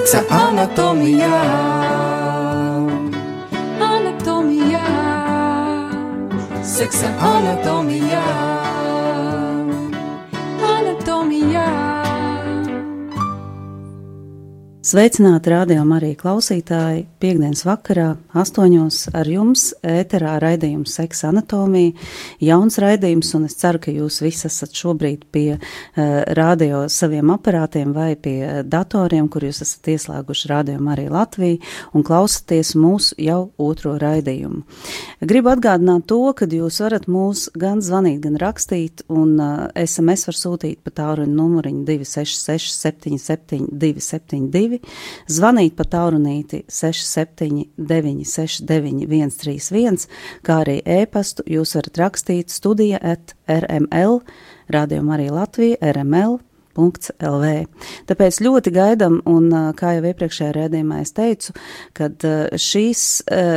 seksa anatomijā. Anatomijā, Seksa anatomijā. anatomijā. Sveicināti rādījumā arī klausītāji. Piektdienas vakarā, astoņos ar jums ēterā raidījums Seksa anatomija. Jauns raidījums, un es ceru, ka jūs visi esat šobrīd pie uh, radio saviem aparātiem vai pie datoriem, kur jūs esat ieslēguši rādījumu arī Latviju un klausaties mūsu jau otro raidījumu. Gribu atgādināt to, ka jūs varat mūs gan zvanīt, gan rakstīt, un uh, SMS var sūtīt pa tāruņa numuriņu 266 77 272 zvanīt pa taurunīti 679 691 131, kā arī ēpastu jūs varat rakstīt studija at rml, rādījuma arī Latvija, rml. LV. Tāpēc ļoti gaidām, un kā jau iepriekšējā rādījumā es teicu, kad šīs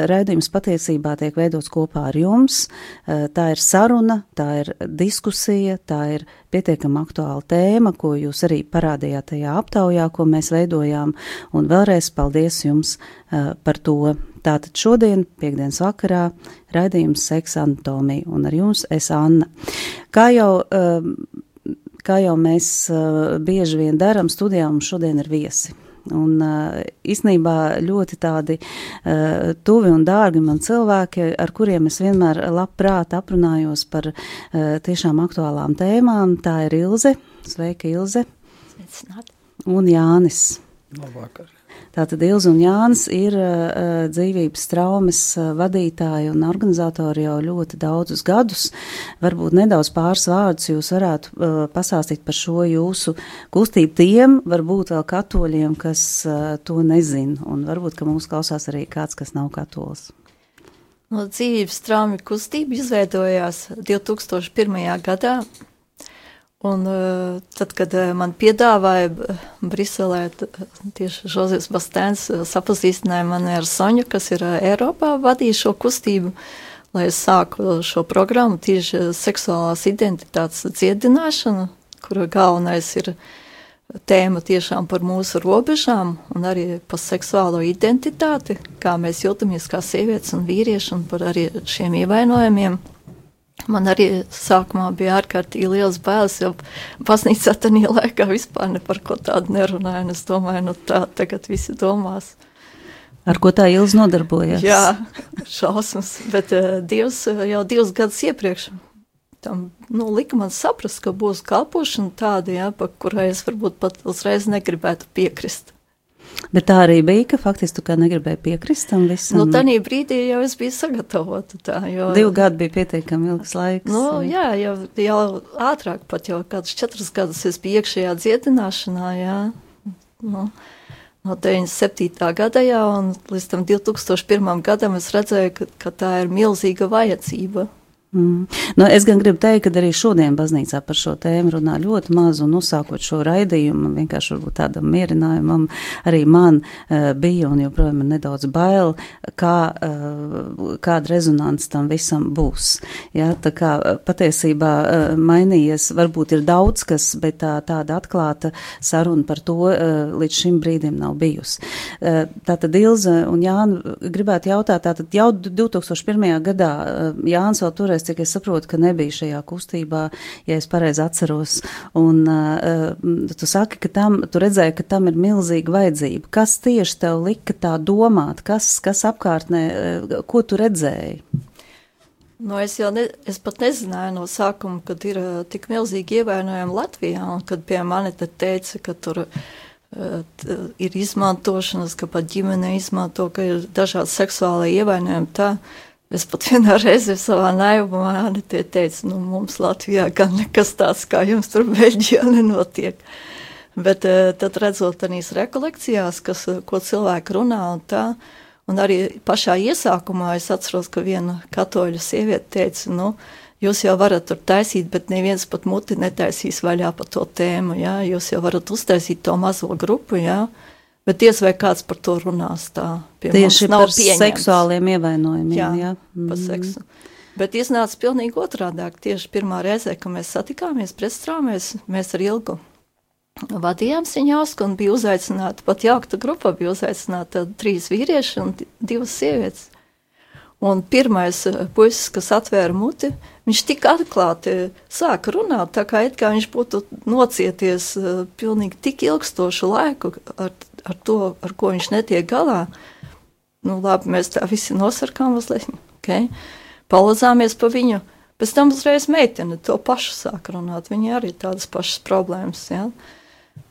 rādījums patiesībā tiek veidots kopā ar jums. Tā ir saruna, tā ir diskusija, tā ir pietiekami aktuāla tēma, ko jūs arī parādījāt tajā aptaujā, ko mēs veidojām, un vēlreiz paldies jums par to. Tātad šodien, piekdienas vakarā, raidījums seksa anatomija, un ar jums es Anna. Kā jau kā jau mēs uh, bieži vien darām, studijā mums šodien ir viesi. Un uh, īsnībā ļoti tādi uh, tuvi un dārgi man cilvēki, ar kuriem es vienmēr labprāt aprunājos par tiešām aktuālām tēmām. Tā ir Ilze. Sveika, Ilze. Sveicināt. Un Jānis. Labvakar. Tātad Ilza un Jānis ir uh, dzīvības traumas uh, vadītāji un organizatori jau ļoti daudzus gadus. Varbūt nedaudz pāris vārdus jūs varētu uh, pastāstīt par šo jūsu kustību tiem, varbūt vēl katoļiem, kas uh, to nezin, un varbūt, ka mūs klausās arī kāds, kas nav katols. No dzīvības traumu kustība izveidojās 2001. gadā. Un, uh, tad, kad uh, man piedāvāja Briselē, tieši Žozefs Bastēns sapazīstināja mani ar Soņu, kas ir Eiropā vadīja šo kustību, lai es sāku šo programmu tieši seksuālās identitātes dziedināšanu, kura galvenais ir tēma tiešām par mūsu robežām un arī par seksuālo identitāti, kā mēs jūtamies kā sievietes un vīrieši un par arī šiem ievainojumiem. Man arī sākumā bija ārkārtīgi liels bailes, jo baznīcā tajā laikā vispār ne par ko tādu nerunāja. Es domāju, nu tā tagad visi domās. Ar ko tā ilgi nodarbojas? Jā, šausmas, bet uh, Dievs uh, jau divus gadus iepriekš tam nu, lika man saprast, ka būs kalpošana tāda, jā, pa kurai es varbūt pat uzreiz negribētu piekrist. Bet tā arī bija, ka faktiski tu kā negribēji piekrist tam visam. Nu, tādā brīdī jau es biju sagatavota. Tā, jo, Divi gadi bija pietiekami ilgs laiks. Nu, jā, jau, jau ātrāk, pat jau kādus četrus gadus es biju iekšējā dziedināšanā. Jā. Nu, no 97. gada jau un līdz tam 2001. gadam es redzēju, ka, ka tā ir milzīga vajadzība. Mm. Nu, es gan gribu teikt, ka arī šodien baznīcā par šo tēmu runā ļoti maz, un uzsākot šo raidījumu, vienkārši tādam mierinājumam, arī man uh, bija un joprojām ir nedaudz bail, kā, uh, kāda rezonance tam visam būs. Jā, tā kā patiesībā uh, mainījies, varbūt ir daudz kas, bet tā, tāda atklāta saruna par to uh, līdz šim brīdim nav bijusi. Uh, tātad Ilze un Jāna gribētu jautāt, tātad jau 2001. gadā uh, Jānis vēl toreiz cik es saprotu, ka nebija šajā kustībā, ja es pareizi atceros. Un uh, tu saki, ka tam, tu redzēji, ka tam ir milzīga vajadzība. Kas tieši tev lika tā domāt, kas, kas apkārtnē, uh, ko tu redzēji? Nu, es jau ne, es pat nezināju no sākuma, kad ir uh, tik milzīgi ievainojumi Latvijā, un kad pie mani te teica, ka tur uh, t, ir izmantošanas, ka pat ģimene izmanto, ka ir dažādi seksuāli ievainojumi. Tā, Es pat vienā reizē savā naivumā teicu, nu, mums Latvijā gan nekas tāds kā jums tur Beļģijā nenotiek. Bet tad redzot tādīs rekolekcijās, kas, ko cilvēki runā un tā, un arī pašā iesākumā es atceros, ka viena katoļa sieviete teica, nu, jūs jau varat tur taisīt, bet neviens pat muti netaisīs vaļā par to tēmu, jā, jūs jau varat uztaisīt to mazo grupu, jā, Bet diez vai kāds par to runās tā. Tieši par pieņemts. seksuāliem ievainojumiem. Jā, jā. Mm. par seksu. Bet iznāca pilnīgi otrādāk. Tieši pirmā reize, kad mēs satikāmies pretstrāmēs, mēs ar Ilgu vadījām Siņausku un bija uzaicināta, pat jaukta grupa bija uzaicināta trīs vīrieši un divas sievietes. Un pirmais eh, puisis, kas atvēra muti, viņš tik atklāti sāka runāt, tā kā, kā viņš būtu nocieties uh, pilnīgi tik ilgstošu laiku ar, ar to, ar ko viņš netiek galā. Nu, labi, mēs tā visi nosarkām mazliet, okay? palazāmies pa viņu. Pēc tam uzreiz meitene to pašu sāk runāt. Viņai arī tādas pašas problēmas. Ja?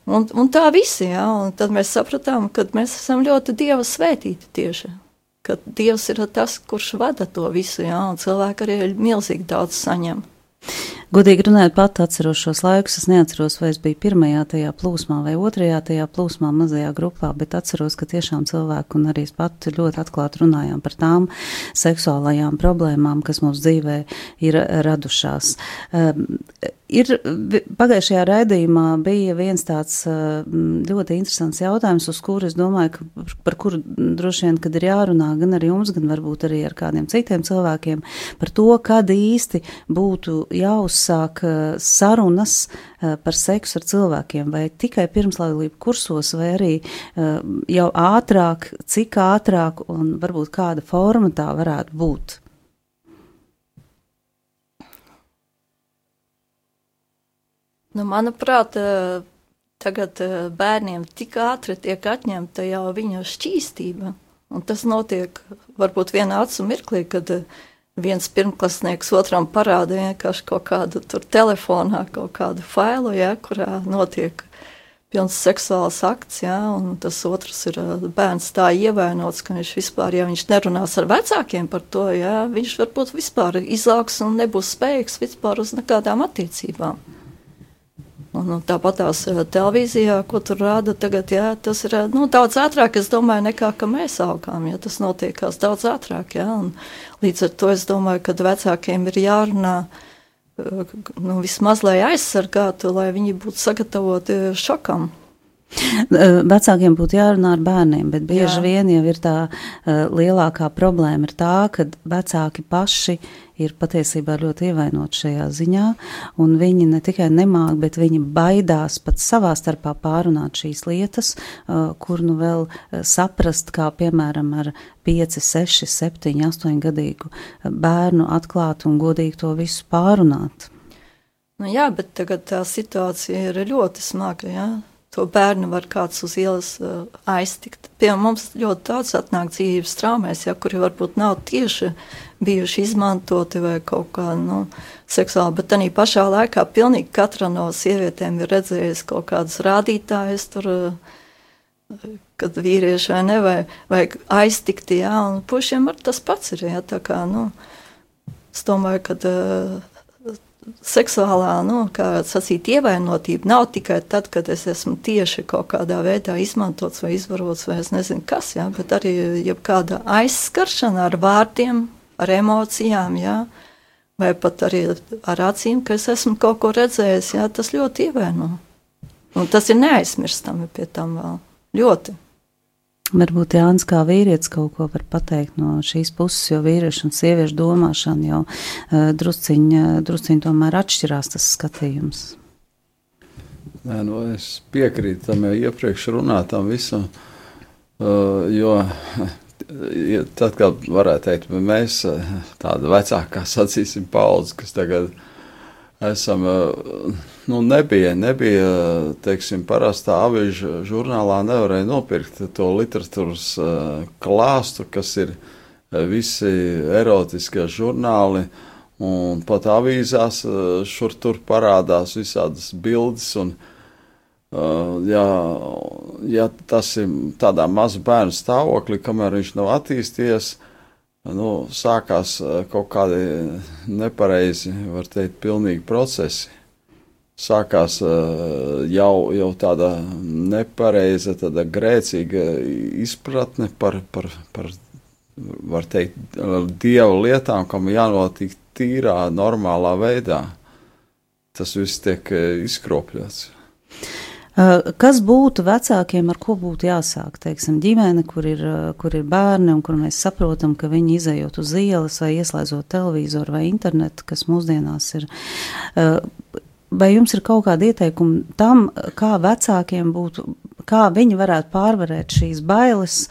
Un, un tā visi, ja? un tad mēs sapratām, ka mēs esam ļoti dieva svētīti tieši ka Dievs ir tas, kurš vada to visu, jā, un cilvēki arī milzīgi daudz saņem. Godīgi runājot, pat atceros šos laikus. Es neatceros, vai es biju pirmajā tajā plūsmā vai otrajā tajā plūsmā, mazajā grupā, bet atceros, ka tiešām cilvēki un arī es pati ļoti atklāti runājām par tām seksuālajām problēmām, kas mums dzīvē ir radušās. Um, Ir pagājušajā raidījumā bija viens tāds ļoti interesants jautājums, uz kuru es domāju, ka, par kuru droši vien, kad ir jārunā gan ar jums, gan varbūt arī ar kādiem citiem cilvēkiem, par to, kad īsti būtu jāuzsāk sarunas par seksu ar cilvēkiem, vai tikai pirmslaulību kursos, vai arī jau ātrāk, cik ātrāk un varbūt kāda forma tā varētu būt. Nu, manuprāt, eh, tagad eh, bērniem tik ātri tiek atņemta jau viņa šķīstība. Un tas notiek varbūt vienā acu mirklī, kad eh, viens pirmklasnieks otram parāda vienkārši kaut kādu tur telefonā, kaut kādu failu, ja, kurā notiek pilns seksuāls akts, ja, un tas otrs ir bērns tā ievainots, ka viņš vispār, ja viņš nerunās ar vecākiem par to, ja, viņš varbūt vispār izaugs un nebūs spējīgs vispār uz nekādām attiecībām. Un, un tāpat tās eh, televīzijā, ko tur rāda tagad, jā, tas ir nu, daudz ātrāk, es domāju, nekā mēs augām. Jā, tas notiekās daudz ātrāk. Jā, un līdz ar to es domāju, ka vecākiem ir jārunā eh, nu, vismaz, lai aizsargātu, lai viņi būtu sagatavoti šokam. Vecākiem būtu jārunā ar bērniem, bet bieži Jā. vien jau ir tā uh, lielākā problēma, ir tā, ka vecāki paši ir patiesībā ļoti ievainoti šajā ziņā, un viņi ne tikai nemāk, bet viņi baidās pat savā starpā pārunāt šīs lietas, uh, kur nu vēl saprast, kā piemēram ar 5, 6, 7, 8 gadīgu bērnu atklāt un godīgi to visu pārunāt. Nu jā, bet tagad tā situācija ir ļoti smaga, jā to bērnu var kāds uz ielas uh, aiztikt. Pie mums ļoti daudz atnāk dzīves traumēs, ja, kuri varbūt nav tieši bijuši izmantoti vai kaut kā nu, seksuāli, bet arī pašā laikā pilnīgi katra no sievietēm ir redzējusi kaut kādus rādītājus tur, kad vīrieši vai ne, vai, vai aiztikti, jā, un pušiem ar tas pats ir, jā, tā kā, nu, es domāju, ka uh, seksuālā, nu, kā sacīt, ievainotība nav tikai tad, kad es esmu tieši kaut kādā veidā izmantots vai izvarots, vai es nezinu kas, jā, bet arī jebkāda aizskaršana ar vārdiem, ar emocijām, jā, vai pat arī ar acīm, ka es esmu kaut ko redzējis, jā, tas ļoti ievaino. Un tas ir neaizmirstami pie tam vēl. Ļoti. Varbūt Jānis kā vīrietis kaut ko var pateikt no šīs puses, jo vīriešu un sieviešu domāšana jau uh, drusciņi, drusciņi tomēr atšķirās tas skatījums. Nē, nu es piekrītu tam jau iepriekš runātam visam, uh, jo tad, kad varētu teikt, mēs tāda vecākā sacīsim paudze, kas tagad esam, eh, nu, nebija, nebija, teiksim, parastā avīžu žurnālā nevarēja nopirkt to literatūras eh, klāstu, kas ir eh, visi erotiskie žurnāli, un pat avīzās šur tur parādās visādas bildes, un, ja, ja tas ir tādā maza bērnu stāvoklī, kamēr viņš nav attīstījies, nu, sākās kaut kādi nepareizi, var teikt, pilnīgi procesi. Sākās jau, jau tāda nepareiza, tāda grēcīga izpratne par, par, par var teikt, dievu lietām, kam jānotiek tīrā, normālā veidā. Tas viss tiek izkropļots. Eh, kas būtu vecākiem, ar ko būtu jāsāk? Teiksim, ģimene, kur ir, eh, kur ir bērni un kur mēs saprotam, ka viņi izējot uz ielas vai ieslēdzot televizoru vai internetu, kas mūsdienās ir. Eh, vai jums ir kaut kāda ieteikuma tam, kā vecākiem būtu, kā viņi varētu pārvarēt šīs bailes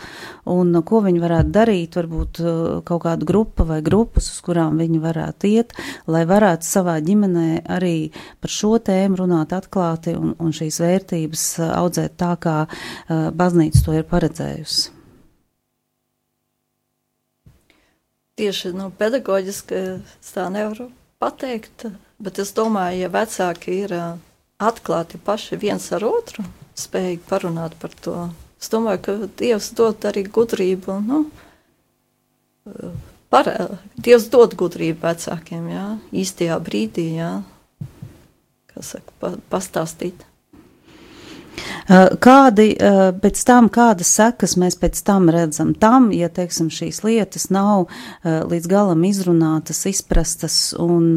un ko viņi varētu darīt, varbūt kaut kāda grupa vai grupas, uz kurām viņi varētu iet, lai varētu savā ģimenē arī par šo tēmu runāt atklāti un, un šīs vērtības audzēt tā, kā uh, baznīca to ir paredzējusi. Tieši nu, pedagoģiski es tā nevaru pateikt, bet es domāju, ja vecāki ir atklāti paši viens ar otru, spējīgi parunāt par to, es domāju, ka Dievs dod arī gudrību. Nu, par, Dievs dod gudrību vecākiem, jā, īstajā brīdī, jā, kā saka, pa, pastāstīt. Eh, kādi eh, pēc tam, kādas sekas mēs pēc tam redzam tam, ja, teiksim, šīs lietas nav eh, līdz galam izrunātas, izprastas un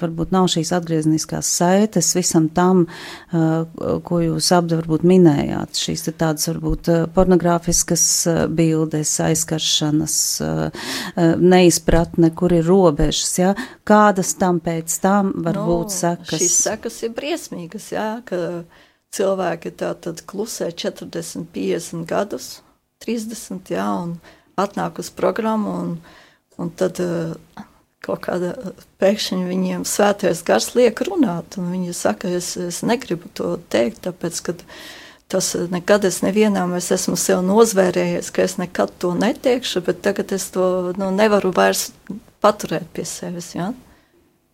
varbūt nav šīs atgriezniskās saites visam tam, ko jūs abi varbūt minējāt. Šīs ir tādas varbūt pornogrāfiskas bildes, aizkaršanas, neizpratne, kur ir robežas, ja? kādas tam pēc tam var no, būt sekas? Šīs sekas ir briesmīgas, jā, ka cilvēki tā tad klusē 40, 50 gadus, 30, jā, un atnāk uz programmu, un, un tad uh, kaut kāda pēkšņi viņiem svētais gars liek runāt, un viņi saka, es, es negribu to teikt, tāpēc, ka tas nekad es nevienam, es esmu sev nozvērējies, ka es nekad to neteikšu, bet tagad es to nu, nevaru vairs paturēt pie sevis, jā.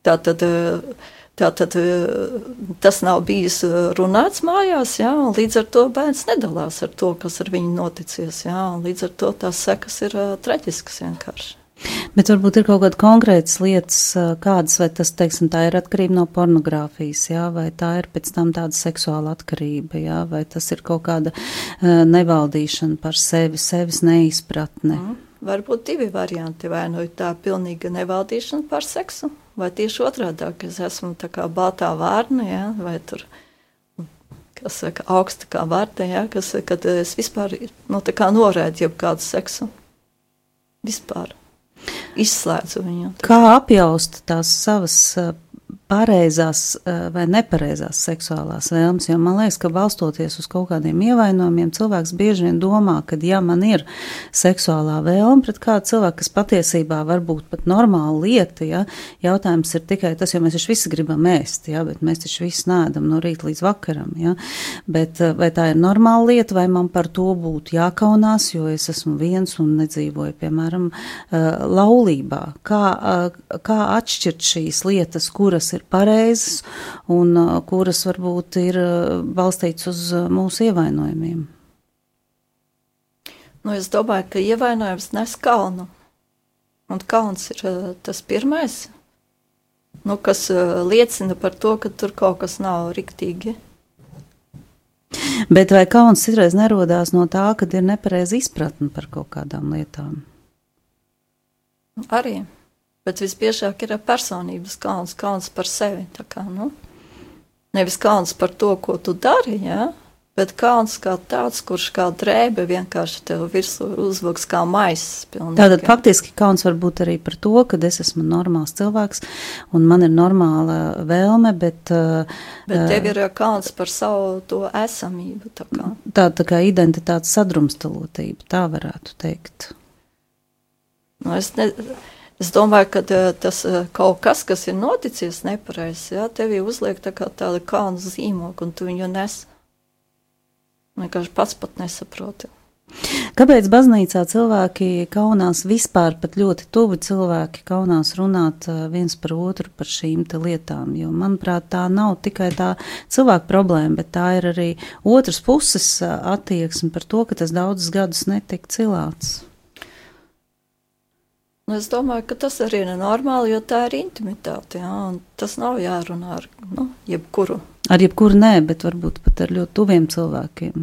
Tā tad uh, Tātad eh, tas nav bijis eh, runāts mājās, jā, un līdz ar to bērns nedalās ar to, kas ar viņu noticies. Jā, līdz ar to tās sekas ir uh, traģiskas vienkārši. Bet varbūt ir kaut kāda konkrētas lietas, kādas, vai tas, teiksim, tā ir atkarība no pornogrāfijas, jā, vai tā ir pēc tam tāda seksuāla atkarība, jā, vai tas ir kaut kāda uh, nevaldīšana par sevi, sevis neizpratne. Mm. Varbūt divi varianti, vai nu tā pilnīga nevaldīšana par seksu, vai tieši otrādi, ka es esmu tā kā baltā vārna, ja, vai tur, kas saka, augsta kā vārta, ja, kas, kad es vispār, nu, tā kā norēdu jebkādu seksu. Vispār. Izslēdzu viņu. Kā apjaust tās savas pareizās eh, vai nepareizās seksuālās vēlmes. Jo man liekas, ka balstoties uz kaut kādiem ievainojumiem, cilvēks bieži vien domā, ka, ja man ir seksuālā vēlme pret kādu cilvēku, kas patiesībā var būt pat normāla lieta, ja, jautājums ir tikai tas, jo mēs taču visi gribam ēst, ja, bet mēs taču visi nēdam no rīta līdz vakaram. Ja. Bet eh, vai tā ir normāla lieta, vai man par to būtu jākaunās, jo es esmu viens un nedzīvoju, piemēram, eh, laulībā? Kā, kā atšķirt šīs lietas, kuras ir pareizas un uh, kuras varbūt ir uh, balstītas uz uh, mūsu ievainojumiem. Nu, es domāju, ka ievainojums nes kaunu. Un kauns ir tas pirmais, nu, kas liecina par to, ka tur kaut kas nav riktīgi. Bet vai kauns citreiz nerodās no tā, ka ir nepareiza izpratne par kaut kādām lietām? Arī bet visbiežāk ir personības kauns, kauns par sevi. Kā, nu, nevis kauns par to, ko tu dari, ja? bet kauns kā tāds, kurš kā drēbe vienkārši tev virsū uzvuks kā maisis. Tātad faktiski kauns var būt arī par to, ka es esmu normāls cilvēks un man ir normāla vēlme, bet. Bet tev ir kauns par savu to esamību. Tā kā, tā, tā kā identitātes sadrumstalotība, tā varētu teikt. Nu, es ne, Es domāju, ka tas kaut kas, kas ir noticis nepareizs, ja tevī uzliek tā kā tāda kalnu zīmogu, un tu viņu nes. Vienkārši pats pat nesaproti. Kāpēc baznīcā cilvēki kaunās vispār, pat ļoti tuvi cilvēki kaunās runāt viens par otru par šīm lietām? Jo, manuprāt, tā nav tikai tā cilvēka problēma, bet tā ir arī otras puses attieksme par to, ka tas daudzus gadus netika cilāts. Nu, es domāju, ka tas arī ir normāli, jo tā ir intimitāte. Jā, tas nav jārunā ar nu, jebkuru. Ar jebkuru nē, bet varbūt pat ar ļoti tuviem cilvēkiem.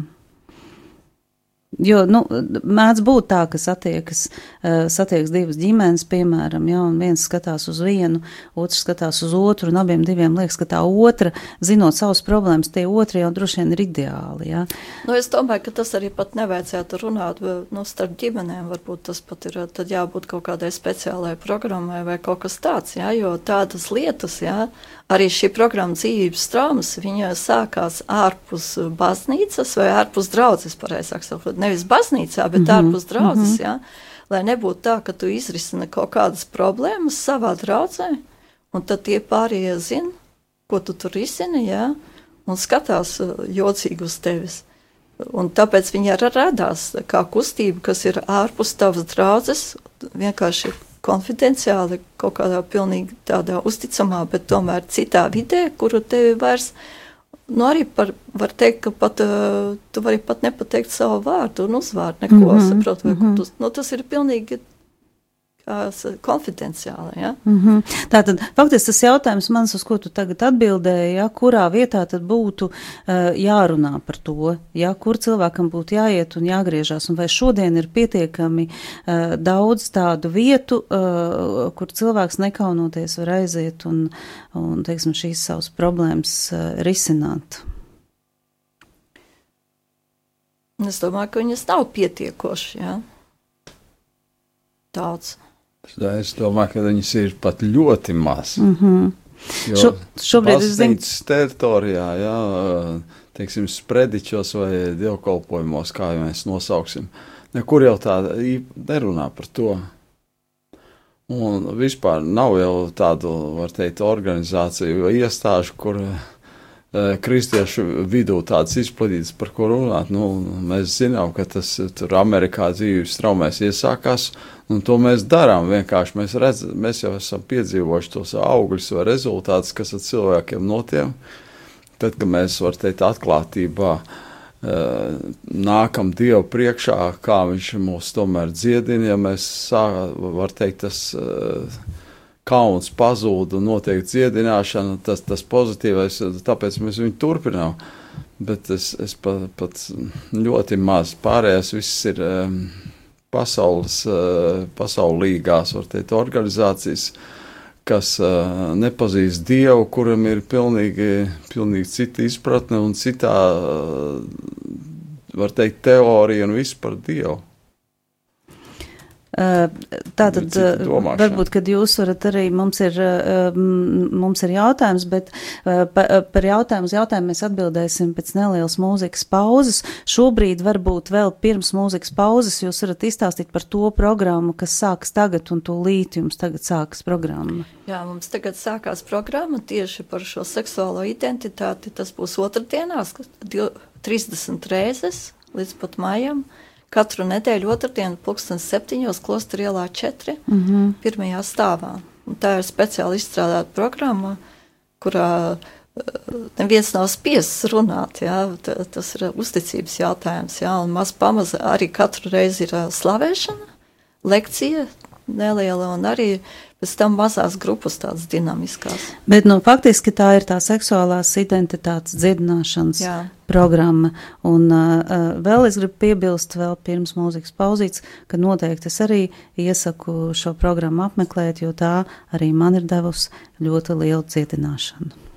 Jo, nu, mēdz būt tā, ka satiekas, uh, satiekas divas ģimenes, piemēram, ja, un viens skatās uz vienu, otrs skatās uz otru, un abiem diviem liekas, ka tā otra, zinot savas problēmas, tie otri jau droši vien ir ideāli, ja. Nu, es domāju, ka tas arī pat nevajadzētu runāt, nu, starp ģimenēm, varbūt tas pat ir, jābūt kaut kādai speciālai programmai vai kaut kas tāds, ja, jo tādas lietas, ja, arī šī programma dzīvības traumas, viņa sākās ārpus baznīcas vai ārpus draudzes, pareizāk sakot, nevis baznīcā, bet mm -hmm. ārpus draudzes, mm -hmm. jā, lai nebūtu tā, ka tu izrisini kaut kādas problēmas savā draudzē, un tad tie pārējie zina, ko tu tur risini, jā, un skatās uh, jocīgi uz tevis. Un tāpēc viņi arī radās kā kustība, kas ir ārpus tavas draudzes, vienkārši konfidenciāli, kaut kādā pilnīgi tādā uzticamā, bet tomēr citā vidē, kuru tevi vairs, nu arī par, var teikt, ka pat, uh, tu vari pat nepateikt savu vārdu un uzvārdu, neko, mm -hmm, saprot, vai mm -hmm. tu, nu tas ir pilnīgi konfidenciāli. Ja? Mm -hmm. Tātad, faktiski tas jautājums mans, uz ko tu tagad atbildēji, ja, kurā vietā tad būtu uh, jārunā par to, ja, kur cilvēkam būtu jāiet un jāgriežās, un vai šodien ir pietiekami uh, daudz tādu vietu, uh, kur cilvēks nekaunoties var aiziet un, un teiksim, šīs savas problēmas uh, risināt. Es domāju, ka viņas nav pietiekoši. Ja? Daudz. Es domāju, ka viņas ir pat ļoti maz. Mm -hmm. Šo, šobrīd es zinu, ka teritorijā, jā, teiksim, sprediķos vai dievkalpojumos, kā jau mēs nosauksim, nekur jau tā nerunā par to. Un vispār nav jau tādu, var teikt, organizāciju vai iestāžu, kur uh, kristiešu vidū tādas izplatītas, par ko runāt. Nu, mēs zinām, ka tas tur Amerikā dzīves traumēs iesākās, Un to mēs darām. Vienkārši mēs, redz, mēs jau esam piedzīvojuši tos augļus vai rezultātus, kas ar cilvēkiem notiek. Tad, kad mēs varam teikt, atklātībā uh, nākam Dievu priekšā, kā Viņš mūs tomēr dziedina, ja mēs varam teikt, tas uh, kauns pazūd un notiek dziedināšana, tas, tas pozitīvais, tāpēc mēs viņu turpinām. Bet es, es pat, pat ļoti maz pārējais viss ir. Um, pasaules, eh, pasaulīgās, var teikt, organizācijas, kas eh, nepazīst Dievu, kuram ir pilnīgi, pilnīgi cita izpratne un citā, eh, var teikt, teorija un viss par Dievu. Tātad, varbūt, kad jūs varat arī, mums ir, mums ir jautājums, bet par jautājumu uz jautājumu mēs atbildēsim pēc nelielas mūzikas pauzes. Šobrīd varbūt vēl pirms mūzikas pauzes jūs varat izstāstīt par to programmu, kas sākas tagad un to līdz jums tagad sākas programma. Jā, mums tagad sākās programma tieši par šo seksuālo identitāti. Tas būs otrdienās, 30 reizes līdz pat maijam. Uh, katru nedēļu otrdienu pulkstens septiņos klostra ielā četri, mm -hmm. pirmajā stāvā. Un tā ir speciāli izstrādāta programma, kurā eh, neviens nav spiests runāt. Jā, tas ir uzticības jautājums. Jā, un maz pamaz arī katru reizi ir eh, slavēšana, lekcija neliela un arī pēc tam mazās grupas tādas dinamiskās. Bet, nu, faktiski tā ir tā seksuālās identitātes dziedināšanas Jā. programma. Un uh, vēl es gribu piebilst vēl pirms mūzikas pauzītes, ka noteikti es arī iesaku šo programmu apmeklēt, jo tā arī man ir devusi ļoti lielu dziedināšanu.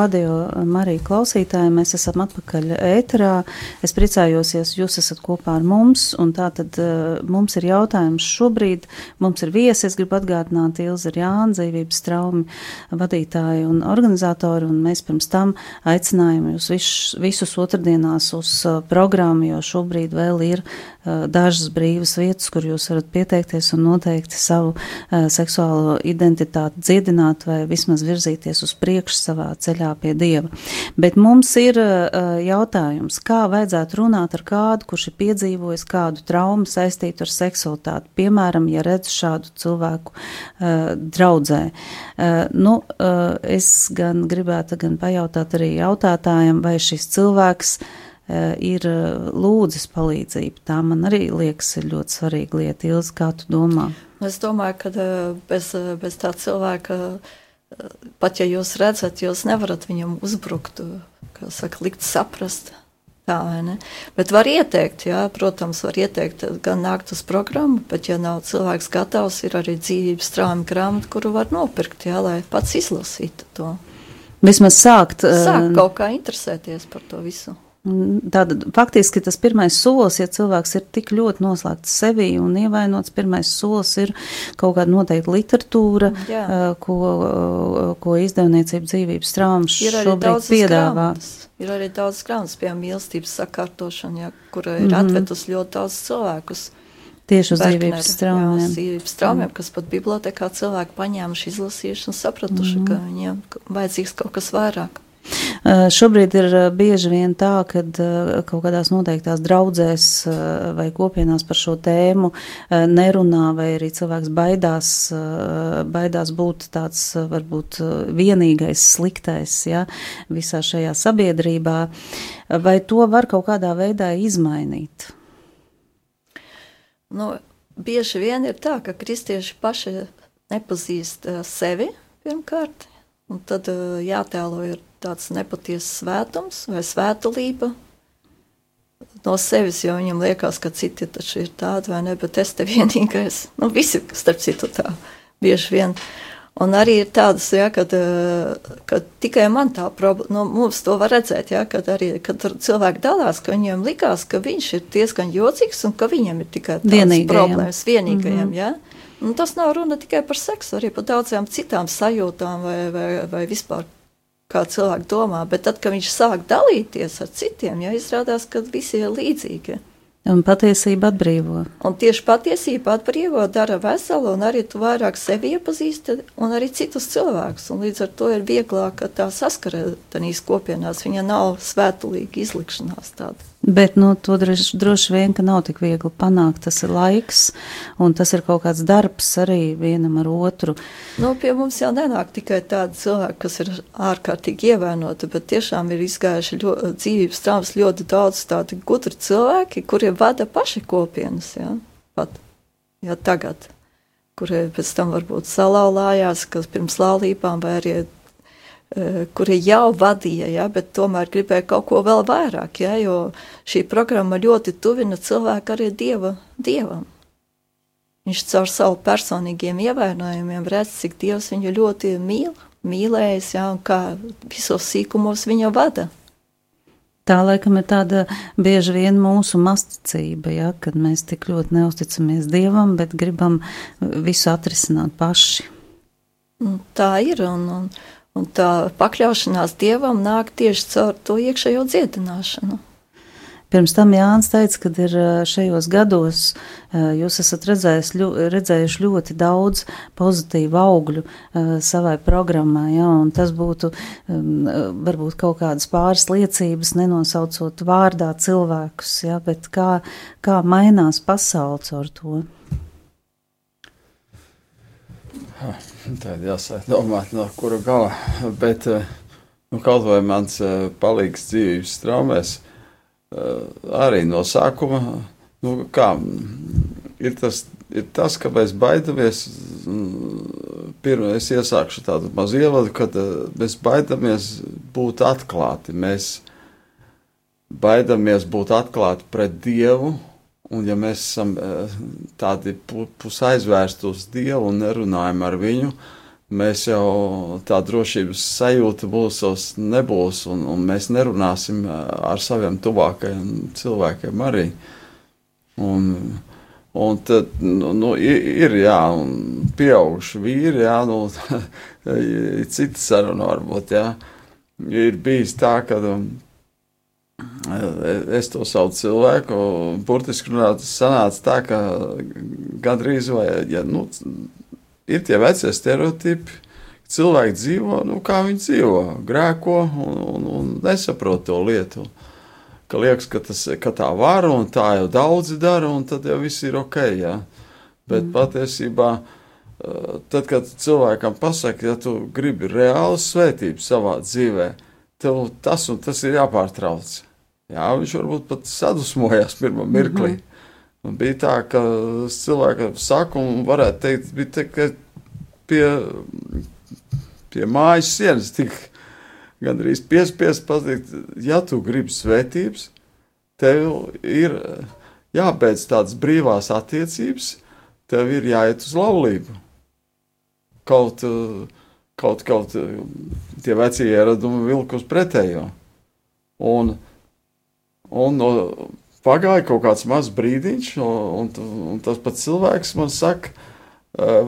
Uh, radio Marija klausītāji, mēs esam atpakaļ ēterā. Es priecājos, ja jūs esat kopā ar mums, un tā tad uh, mums ir jautājums šobrīd. Mums ir viesi, es gribu atgādināt, Ilza ir Jāna, dzīvības traumi vadītāji un organizatori, un mēs pirms tam aicinājām jūs visus, visus otrdienās uz uh, programmu, jo šobrīd vēl ir uh, dažas brīvas vietas, kur jūs varat pieteikties un noteikti savu seksuālo identitāti dziedināt vai vismaz virzīties uz priekšu savā ceļā pie Dieva. Bet mums ir uh, jautājums, kā vajadzētu runāt ar kādu, kurš ir piedzīvojis kādu traumu saistītu ar seksualitāti. Piemēram, ja redz šādu cilvēku uh, draudzē. Uh, nu, uh, es gan gribētu gan pajautāt arī jautātājiem, vai šis cilvēks uh, ir lūdzis palīdzību. Tā man arī liekas ir ļoti svarīga lieta. Ilzi, kā tu domā? Es domāju, ka bez, bez tā cilvēka pat ja jūs redzat, jūs nevarat viņam uzbrukt, kā saka, likt saprast. Tā, bet var ieteikt, jā, protams, var ieteikt gan nākt uz programmu, bet, ja nav cilvēks gatavs, ir arī dzīvības trāma grāmata, kuru var nopirkt, jā, lai pats izlasītu to. Vismaz sākt. Sākt kaut kā interesēties par to visu. Tātad faktiski tas pirmais solis, ja cilvēks ir tik ļoti noslēgts sevī un ievainots, pirmais solis ir kaut kāda noteikta literatūra, Jā. ko, ko izdevniecība dzīvības traumas šobrīd piedāvā. Grāmatas. Ir arī daudz grāmatas, piemēram, mīlestības sakārtošana, ja, kura ir mm -hmm. atvedusi ļoti daudz cilvēkus. Tieši uz dzīvības traumiem. Jā, dzīvības traumiem, mm. kas pat bibliotekā cilvēki paņēmuši, izlasījuši un sapratuši, mm. ka viņiem vajadzīgs kaut kas vairāk. Šobrīd ir bieži vien tā, ka kaut kādās noteiktās draudzēs vai kopienās par šo tēmu nerunā, vai arī cilvēks baidās, baidās būt tāds varbūt vienīgais sliktais ja, visā šajā sabiedrībā. Vai to var kaut kādā veidā izmainīt? Nu, bieži vien ir tā, ka kristieši paši nepazīst sevi pirmkārt, un tad jātēlo ir tāds nepatiesas svētums vai svētulība no sevis, jo viņam liekas, ka citi taču ir tādi vai ne, bet es te vienīgais, nu visi, starp citu tā, bieži vien. Un arī ir tādas, ja, kad, kad tikai man tā problēma, nu, mums to var redzēt, ja, kad arī kad cilvēki dalās, ka viņiem likās, ka viņš ir diezgan jocīgs un ka viņam ir tikai tādas problēmas vienīgajiem, mm -hmm. ja. Un tas nav runa tikai par seksu, arī par daudzām citām sajūtām vai, vai, vai vispār kā cilvēki domā, bet tad, kad viņš sāk dalīties ar citiem, ja izrādās, ka visi ir līdzīgi. Un patiesība atbrīvo. Un tieši patiesība atbrīvo, dara veselu, un arī tu vairāk sevi iepazīsti, un arī citus cilvēkus. Un līdz ar to ir vieglāk tā saskarētanīs kopienās. Viņa nav svētulīga izlikšanās tāda. Bet nu, to droši, droši vien, ka nav tik viegli panākt. Tas ir laiks, un tas ir kaut kāds darbs arī vienam ar otru. Nu, pie mums jau nenāk tikai tādi cilvēki, kas ir ārkārtīgi ievainoti, bet tiešām ir izgājuši ļoti, dzīvības traumas ļoti daudz tādi gudri cilvēki, kuriem vada paši kopienas, jā, pat, jā, tagad, kuriem pēc tam varbūt salauzājās, kas pirms laulībām vai arī Eh, kuri jau vadīja, ja, bet tomēr gribēja kaut ko vēl vairāk, ja, jo šī programma ļoti tuvina cilvēku arī dieva, dievam. Viņš caur savu personīgiem ievainojumiem redz, cik dievs viņu ļoti mīl, mīlējis, ja, un kā visos sīkumos viņa vada. Tā laikam ir tāda bieži vien mūsu masticība, ja, kad mēs tik ļoti neusticamies Dievam, bet gribam visu atrisināt paši. Tā ir, un, un, Un tā pakļaušanās dievam nāk tieši caur to iekšējo dziedināšanu. Pirms tam Jānis teica, ka ir šajos gados jūs esat redzējis, ļu, redzējuši ļoti daudz pozitīvu augļu savai programmai, ja, un tas būtu varbūt kaut kādas pāris liecības, nenosaucot vārdā cilvēkus, ja, bet kā, kā mainās pasaules ar to. Tad domāt, no kura gala. Bet nu, kaut vai mans palīgs dzīves traumēs, eh, arī no sākuma, nu, kā, ir, tas, ir tas, ka mēs baidamies. Pirmā es iesākšu tādu mazu ievadu, kad mēs baidamies būt atklāti. Mēs baidamies būt atklāti pret Dievu Un, ja mēs esam eh, tādi pusaizvērsti uz Dievu un nerunājam ar viņu, mēs jau tā drošības sajūta mūsos nebūs, un, un mēs nerunāsim ar saviem tuvākajiem cilvēkiem arī. Un, un tad nu, nu, ir, jā, pieauguši vīri, jā, nu, cita saruna varbūt, jā. Ir bijis tā, ka um, es to savu cilvēku, burtiski runāt, sanāca tā, ka gandrīz vai, ja, nu, ir tie vecie stereotipi. Cilvēki dzīvo, nu, kā viņi dzīvo, grēko un, un, un nesaprot to lietu. Ka liekas, ka, tas, ka tā var un tā jau daudzi dara, un tad jau viss ir ok. Ja? Bet mm. patiesībā, eh, tad, kad cilvēkam pasaka, ja tu gribi reālu svētību savā dzīvē, tev tas un tas ir jāpārtrauc. Jā, viņš varbūt pat sadusmojās pirmā mirklī. Mm -hmm. Un bija tā, ka cilvēki saka, un varētu teikt, bija te, ka pie, pie mājas sienas tik gandrīz piespiest pateikt, ja tu gribi svētības, tev ir jābeidz tādas brīvās attiecības, tev ir jāiet uz laulību. Kaut, kaut, kaut tie vecie ieradumi vilk uz pretējo. Un, un Pagāja kaut kāds mazs brīdiņš, un, un, un tas pats cilvēks man saka,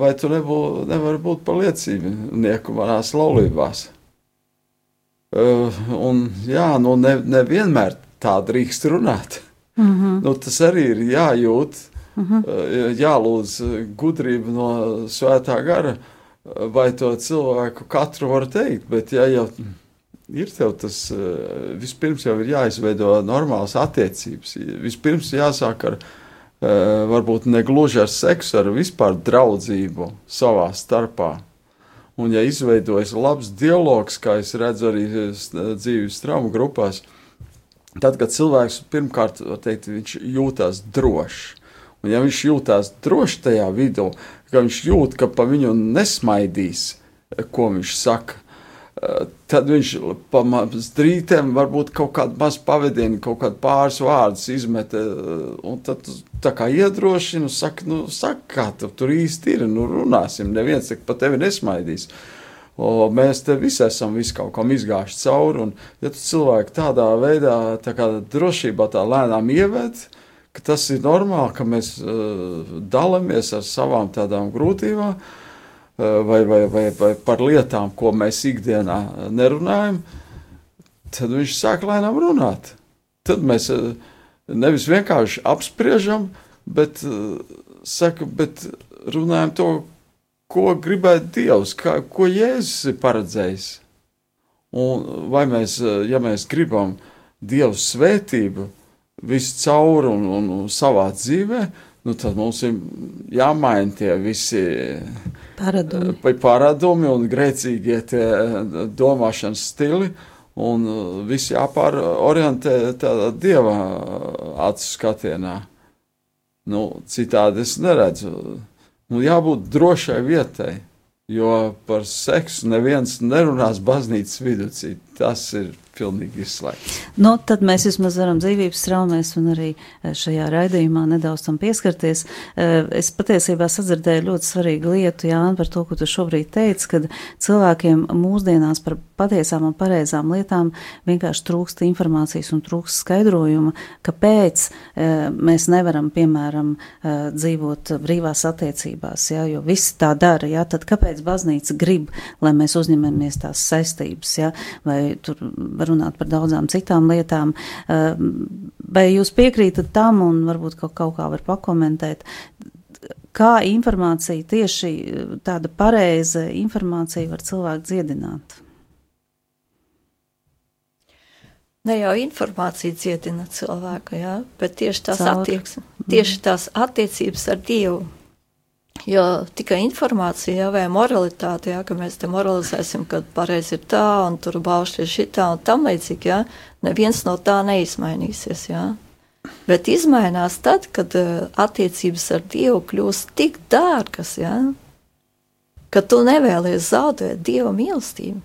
vai tu nebū, nevari būt par liecībnieku manās laulībās. Un, jā, nu nevienmēr ne tā drīkst runāt. Mm -hmm. nu, tas arī ir jājūt, mm -hmm. jālūdz gudrība no svētā gara, vai to cilvēku katru var teikt, bet ja jau ir tev tas, eh, vispirms jau ir jāizveido normālas attiecības. Vispirms jāsāk ar, eh, varbūt ne gluži ar seksu, ar vispār draudzību savā starpā. Un, ja izveidojas labs dialogs, kā es redzu arī eh, dzīves traumu grupās, tad, kad cilvēks pirmkārt, teikt, jūtas drošs. Un, ja viņš jūtas droši tajā vidū, ka viņš jūt, ka pa viņu nesmaidīs, ko viņš saka, tad viņš strīdiem varbūt kaut kādu mazu pavadienu, kaut kādu pāris vārdus izmet, un tad tā kā iedrošina, saka, nu, saka, kā tu tur īsti ir, nu, runāsim, neviens tak pa tevi nesmaidīs. O, mēs te visi esam visu kaut kam izgājuši cauri, un ja tu cilvēki tādā veidā, tā kā drošībā tā lēnām ieved, tas ir normāli, ka mēs uh, dalamies ar savām tādām grūtībām, Eh, vai, vai, vai, vai par lietām, ko mēs ikdienā nerunājam, tad viņš sāk lēnām runāt. Tad mēs eh, nevis vienkārši apspriežam, bet, eh, saka, bet runājam to, ko gribētu Dievs, kā, ko Jēzus ir paredzējis. Un vai mēs, ja mēs gribam Dievu svētību viscaur un, un, un savā dzīvē, nu, tad mums ir jāmaina tie visi paradumi, eh, paradumi un grēcīgie eh, domāšanas stili. Un eh, viss jāpārorientē tādā dieva acu skatienā. Nu, citādi es neredzu. Nu, jābūt drošai vietai, jo par seksu neviens nerunās baznīcas vidū. Tas ir pilnīgi izslēgts. Nu, tad mēs vismaz varam dzīvības traumēs un arī e, šajā raidījumā nedaudz tam pieskarties. E, es patiesībā sadzirdēju ļoti svarīgu lietu, Jāni, par to, ko tu šobrīd teici, kad cilvēkiem mūsdienās par patiesām un pareizām lietām vienkārši trūkst informācijas un trūkst skaidrojuma, kāpēc e, mēs nevaram, piemēram, dzīvot brīvās attiecībās, ja, jo visi tā dara, ja, tad kāpēc baznīca grib, lai mēs uzņemamies tās saistības, ja, vai tur runāt par daudzām citām lietām. Eh, vai jūs piekrītat tam un varbūt kaut, kaut kā var pakomentēt? Kā informācija, tieši tāda pareiza informācija var cilvēku dziedināt? Ne jau informācija dziedina cilvēku, jā, bet tieši tās, attieksme, tieši tās attiecības ar Dievu. Jo tikai informācija jā, vai moralitāte, jā, ka mēs te moralizēsim, ka pareizi ir tā, un tur baušļi ir šitā un tam līdzīgi, jā, neviens no tā neizmainīsies, jā. Bet izmainās tad, kad uh, attiecības ar Dievu kļūst tik dārgas, jā, ka tu nevēlies zaudēt Dieva mīlestību.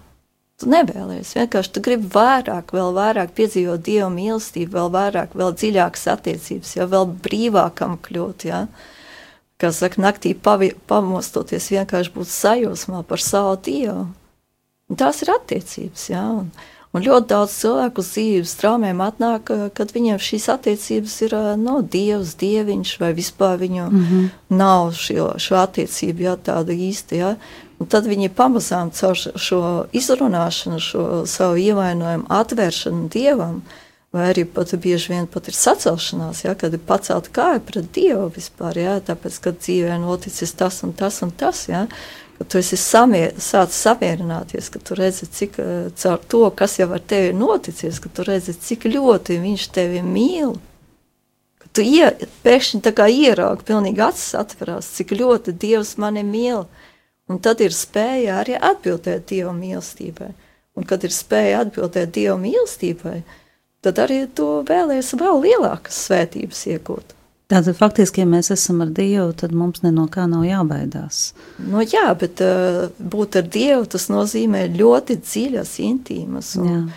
Tu nevēlies, vienkārši tu gribi vairāk, vēl vairāk piedzīvot Dieva mīlestību, vēl vairāk, vēl dziļākas attiecības, jau vēl brīvākam kļūt, jā. Ja? Kā saka, naktī pavi, pamostoties vienkārši būt sajūsmā par savu Dievu. Un tās ir attiecības, jā. Un, un ļoti daudz cilvēku uz dzīves traumēm atnāk, kad viņiem šīs attiecības ir no Dievs, Dieviņš vai vispār viņu mm -hmm. nav šo, šo attiecību, jā, tāda īsta, jā. Un tad viņi pamazām caur šo izrunāšanu, šo savu ievainojumu atvēršanu Dievam, uh, vai arī pat bieži vien pat ir sacelšanās, ja, kad ir pacelta kāja pret Dievu vispār, ja, tāpēc, ka dzīvē noticis tas un tas un tas, ja, ka tu esi samier, sācis samierināties, ka tu redzi, cik eh, caur to, kas jau ar tevi ir noticis, ka tu redzi, cik ļoti viņš tevi mīl, ka tu ie, pēkšņi tā kā ieraugi, pilnīgi acis atverās, cik ļoti Dievs mani mīl, un tad ir spēja arī atbildēt Dieva mīlestībai, un kad ir spēja atbildēt Dieva mīlestībai, tad arī to vēlēs vēl lielākas svētības iegūt. Tātad faktiski, ja mēs esam ar Dievu, tad mums ne no kā nav jābaidās. Nu, jā, bet uh, būt ar Dievu tas nozīmē ļoti dziļas, intīmas un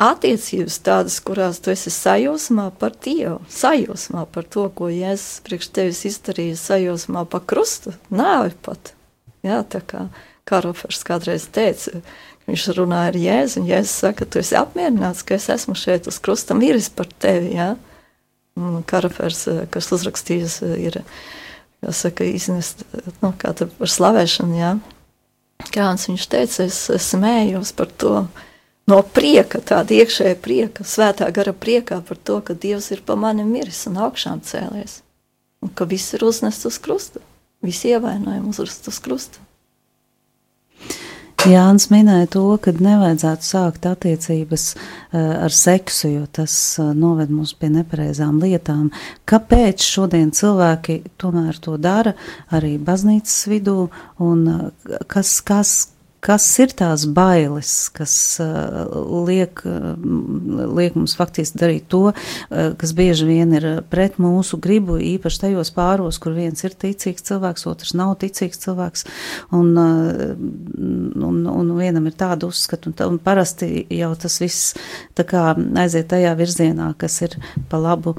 attiecības tādas, kurās tu esi sajūsmā par Dievu, sajūsmā par to, ko Jēzus priekš tevis izdarīja, sajūsmā par krustu, nāvi pat. Jā, tā kā Karofers kādreiz teica, Viņš runāja ar Jēzu, un Jēzus saka, tu esi apmierināts, ka es esmu šeit uz krusta miris par tevi. Ja? Karafers, eh, kas uzrakstījis, eh, ir jāsaka, iznest nu, par slavēšanu. Ja? Kāds viņš teica, es, smējos par to no prieka, tāda iekšēja prieka, svētā gara priekā par to, ka Dievs ir pa mani miris un augšām cēlies. Un ka viss ir uznests uz krusta, visi ievainojumi uzrust uz krusta. Jānis minēja to, ka nevajadzētu sākt attiecības uh, ar seksu, jo tas uh, noved mūs pie nepareizām lietām. Kāpēc šodien cilvēki tomēr to dara arī baznīcas vidū un uh, kas, kas, kas ir tās bailes, kas uh, liek, uh, liek mums faktiski darīt to, uh, kas bieži vien ir pret mūsu gribu, īpaši tajos pāros, kur viens ir ticīgs cilvēks, otrs nav ticīgs cilvēks, un, un, un vienam ir tāda uzskata, un, un parasti jau tas viss tā aiziet tajā virzienā, kas ir pa labu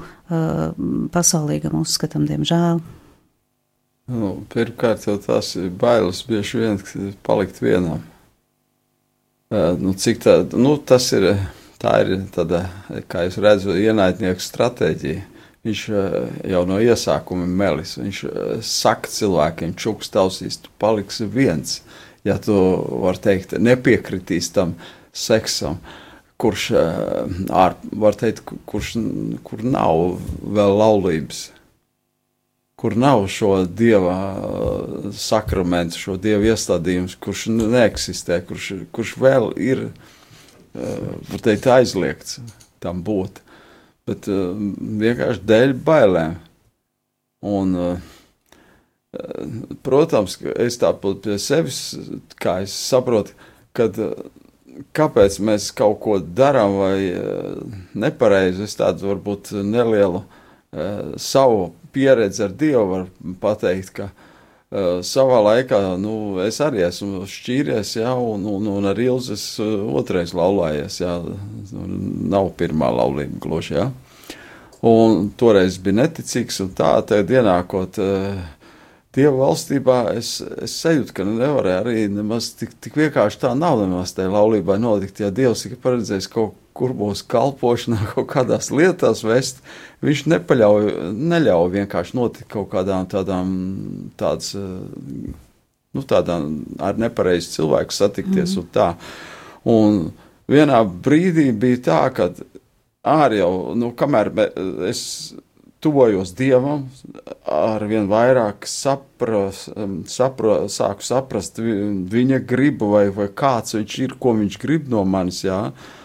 pasaulīgam uzskatam, diemžēl. Nu, pirmkārt, jau tās ir bailes bieži vien palikt vienam. Nu, cik tā, nu, tas ir, tā ir tāda, kā es redzu, ienaidnieku stratēģija. Viņš jau no iesākuma melis. Viņš saka cilvēkiem, čuks tausīs, tu paliksi viens. Ja tu, var teikt, nepiekritīs tam seksam, kurš, ār, var teikt, kurš, kur nav vēl laulības kur nav šo dieva uh, sakramentu, šo dieva iestādījumu, kurš neeksistē, kurš, kurš vēl ir uh, teikt, aizliegts tam būt. Bet uh, vienkārši dēļ bailēm. Un, protams, es tāpat pie sevis, kā es saprotu, kad kāpēc mēs kaut ko darām vai nepareizi, es tādu varbūt nelielu savu pieredze ar Dievu var pateikt, ka uh, savā laikā nu, es arī esmu šķīries, jā, un, un, un ar Ilzes otrais laulājies. Jā, nav pirmā laulība gluži. Jā. Un toreiz bija neticīgs, un tā, tad ienākot uh, Dieva valstībā, es, es sajūtu, ka nevarēja arī nemaz tik, tik vienkārši tā nav nemaz tajā laulībā notikt. Ja Dievs ir paredzējis kaut kur būs kalpošana, kaut kādās lietās vest, viņš nepaļauj, neļauj vienkārši notikt kaut kādām tādām, tāds, nu, tādām ar nepareizu cilvēku satikties mm. un tā. Un vienā brīdī bija tā, ka ārā jau, nu, kamēr es tuvojos Dievam, ar vien vairāk sapras, sapra, sāku saprast viņa gribu vai, vai kāds viņš ir, ko viņš grib no manis, jā. Ja?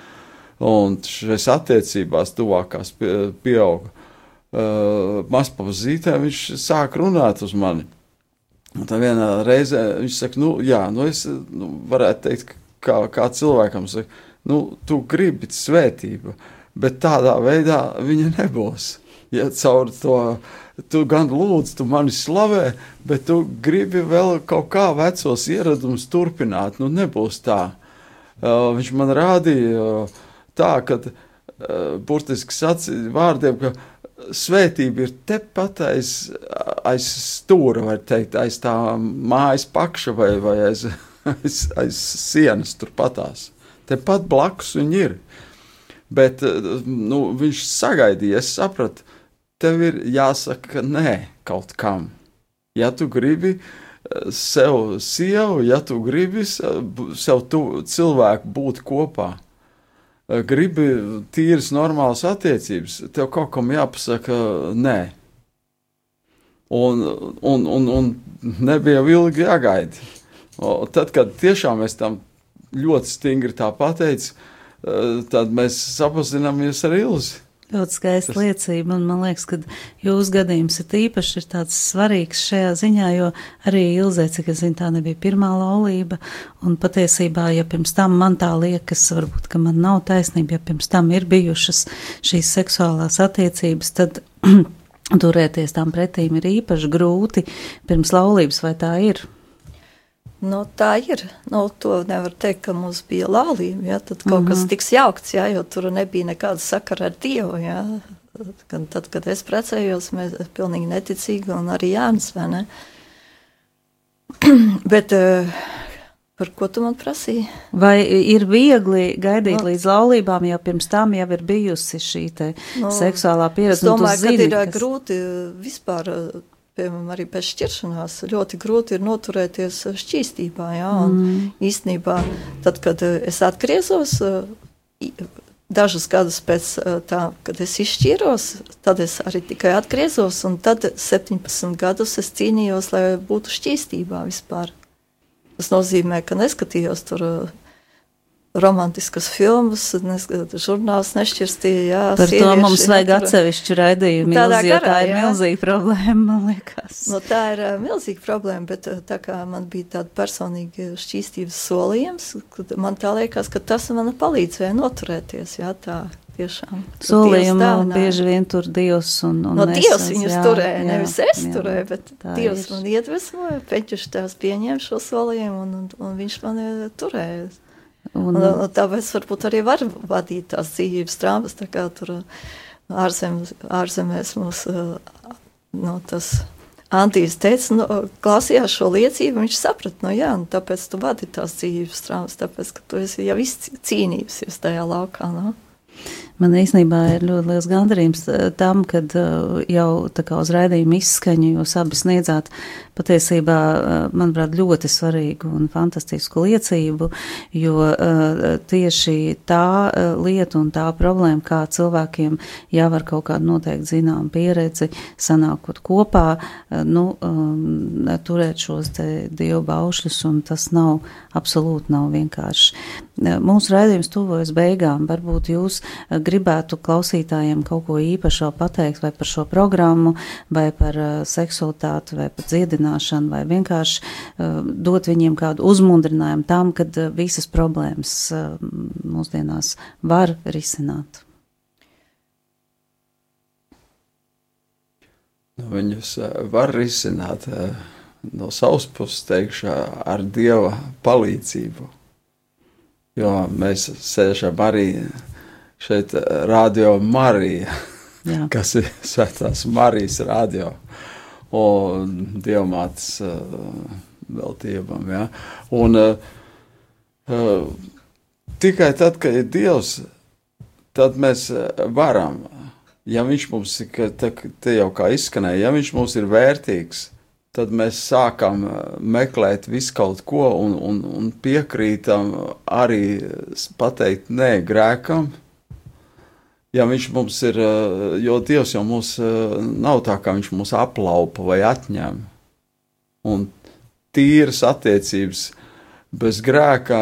Un šīs attiecībās tuvākās pieauga. Uh, Mazpazītē viņš sāk runāt uz mani. Un tā vienā reizē viņš saka, nu, jā, nu, es nu, varētu teikt, kā, kā cilvēkam, saka, nu, tu gribi svētību, bet tādā veidā viņa nebūs. Ja caur to tu gan lūdzu, tu mani slavē, bet tu gribi vēl kaut kā vecos ieradumus turpināt, nu, nebūs tā. Uh, viņš man rādīja. Uh, tā, ka uh, burtiski sacīja vārdiem, ka svētība ir tepat aiz, aiz stūra, var teikt, aiz tā mājas pakša vai, vai aiz, aiz, aiz sienas turpatās. Tepat blakus viņi ir. Bet nu, viņš sagaidīja, es sapratu, tev ir jāsaka nē kaut kam. Ja tu gribi sev sievu, ja tu gribi sev tu, cilvēku būt kopā, gribi tīras, normālas attiecības, tev kaut kam jāpasaka nē. Un, un, un, un nebija ilgi jāgaida. Tad, kad tiešām es tam ļoti stingri tā pateicu, tad mēs sapazināmies ar Ilzi. Ļoti skaista Tas... liecība, un man liekas, ka jūsu gadījums ir īpaši ir tāds svarīgs šajā ziņā, jo arī Ilzē, cik es zinu, tā nebija pirmā laulība, un patiesībā, ja pirms tam man tā liekas, varbūt, ka man nav taisnība, ja pirms tam ir bijušas šīs seksuālās attiecības, tad turēties tam pretīm ir īpaši grūti pirms laulības, vai tā ir? Nu, tā ir. Nu, to nevar teikt, ka mums bija laulība. Ja? Tad kaut mm -hmm. kas mhm. tiks jaukts, ja? jo tur nebija nekāda sakara ar Dievu. Ja? Kad, tad, kad es precējos, mēs bijām pilnīgi neticīgi, un arī Jānis. Ne? Bet uh, par ko tu man prasīji? Vai ir viegli gaidīt no. Nu. līdz laulībām, ja pirms tam jau ir bijusi šī no, nu, seksuālā pieredze? Es domāju, ka ir kas... grūti vispār piemēram, arī pēc šķiršanās ļoti grūti ir noturēties šķīstībā. Jā, mm. Īstenībā, tad, kad eh, es atgriezos, eh, dažus gadus pēc eh, tā, kad es izšķīros, tad es arī tikai atgriezos, un tad 17 gadus es cīnījos, lai būtu šķīstībā vispār. Tas nozīmē, ka neskatījos tur romantiskas filmas, žurnāls nešķirstīja. Jā, Par to mums vajag atsevišķu raidījumu, milz, jo tā ir jā. milzīga problēma, man liekas. Nu, tā ir uh, milzīga problēma, bet uh, tā kā man bija tāda personīga šķīstības solījums, man tā liekas, ka tas man palīdzēja noturēties, jā, tā. Tiešām, Solījumu bieži vien tur Dievs un, un no mēs, Dievs viņus jā, turēja, jā, nevis es jā, turēju, bet Dievs ir. man iedvesmoja, Peķuši tās pieņēma šo solījumu un, un, un viņš man turēja. Un, un, tāpēc varbūt arī var vadīt tās dzīvības traumas, tā kā tur ārzem, ārzemēs mums no, tas Antīs teica, nu, klausījās šo liecību, viņš saprata, no jā, nu, tāpēc tu vadi tās dzīvības traumas, tāpēc, ka tu esi jau izcīnījusies tajā laukā, no? Man īstenībā ir ļoti liels gandarījums tam, kad jau tā kā uz raidījuma izskaņu jūs abi sniedzāt patiesībā, manuprāt, ļoti svarīgu un fantastisku liecību, jo tieši tā lieta un tā problēma, kā cilvēkiem jau ar kaut kādu noteikti zinām pieredzi, sanākot kopā, nu, turēt šos te dievu baušļus, un tas nav, absolūti nav vienkārši. Mūsu raidījums tuvojas beigām, varbūt jūs gribētu klausītājiem kaut ko īpašo pateikt vai par šo programmu, vai par seksualitāti, vai par dziedināšanu, vai vienkārši uh, dot viņiem kādu uzmundrinājumu tam, ka uh, visas problēmas uh, mūsdienās var risināt. Nu, viņus var risināt no savas puses, teikšu, ar dieva palīdzību. Jo mēs sēžam arī šeit, Radio Marija, Jā. kas ir Svētās Marijas radio un dievmātes veltībām. Ja? Un, uh, uh, tikai tad, kad ir dievs, tad mēs varam, ja viņš mums ir, te, te jau kā izskanēja, ja viņš mums ir vērtīgs, tad mēs sākam meklēt visu kaut ko un, un, un piekrītam arī pateikt nē grēkam, Ja viņš mums ir, eh, jo Dievs jau mums eh, nav tā, kā viņš mūs aplaupa vai atņem. Un tīras attiecības bez grēka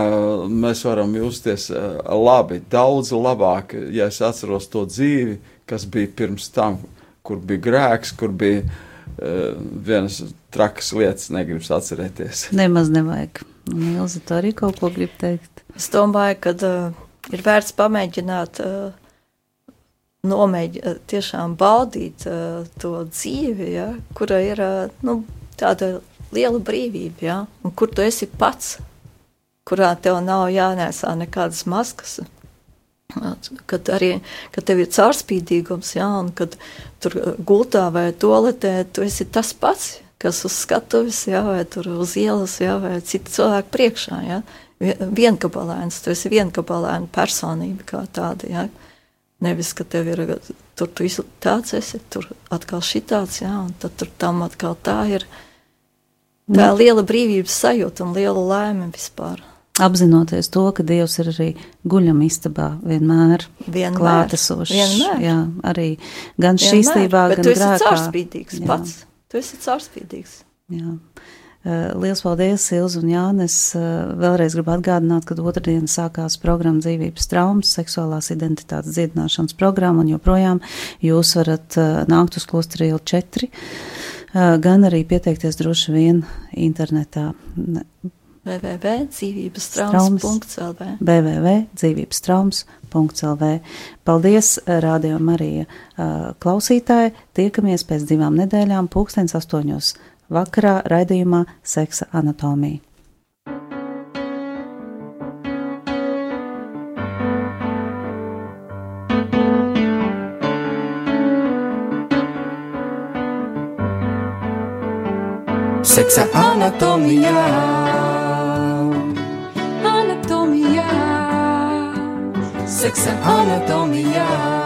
mēs varam justies eh, labi, daudz labāk, ja es atceros to dzīvi, kas bija pirms tam, kur bija grēks, kur bija vienas trakas lietas, negribas atcerēties. Nemaz nevajag. Ilza, tu arī kaut ko grib teikt? Es domāju, ka uh, ir vērts pamēģināt uh, nomēģināt, eh, tiešām baudīt uh, to dzīvi, ja, kura ir uh, nu, tāda liela brīvība, ja, un kur tu esi pats, kurā tev nav jānēsā nekādas maskas. Kad arī kad tev ir caurspīdīgums, jā, un kad tur gultā vai toaletē, tu esi tas pats, kas uz skatuves, jā, vai tur uz ielas, jā, vai citu cilvēku priekšā. Jā. Vienkabalēns, tu esi vienkabalēna personība kā tāda. Jā. Nevis, ka tev ir tur tu tāds, esi tur atkal šitāds, jā, un tad tur tam atkal tā ir. Tā ir liela brīvības sajūta un liela laime vispār apzinoties to, ka Dievs ir arī guļam istabā vienmēr, vienmēr klātesošs. Vienmēr. Jā, arī gan šīstībā, gan tu esi grēkā. caurspīdīgs jā. pats. Tu esi caurspīdīgs. Jā. Uh, Lielas paldies, Ilza un Jānis. Uh, vēlreiz gribu atgādināt, ka otrdien sākās programma dzīvības traumas, seksuālās identitātes dziedināšanas programma, un joprojām jūs varat uh, nākt uz klosteri ielu 4, gan arī pieteikties droši vien internetā. Www.dzīvībestraumas.lv www.dzīvībestraumas.lv Paldies, Radio Marija klausītāji! Tiekamies pēc divām nedēļām pulkstens astoņos vakarā raidījumā Seksa anatomija. Seksa anatomijā. Anatomijā. Seksa anatomijā.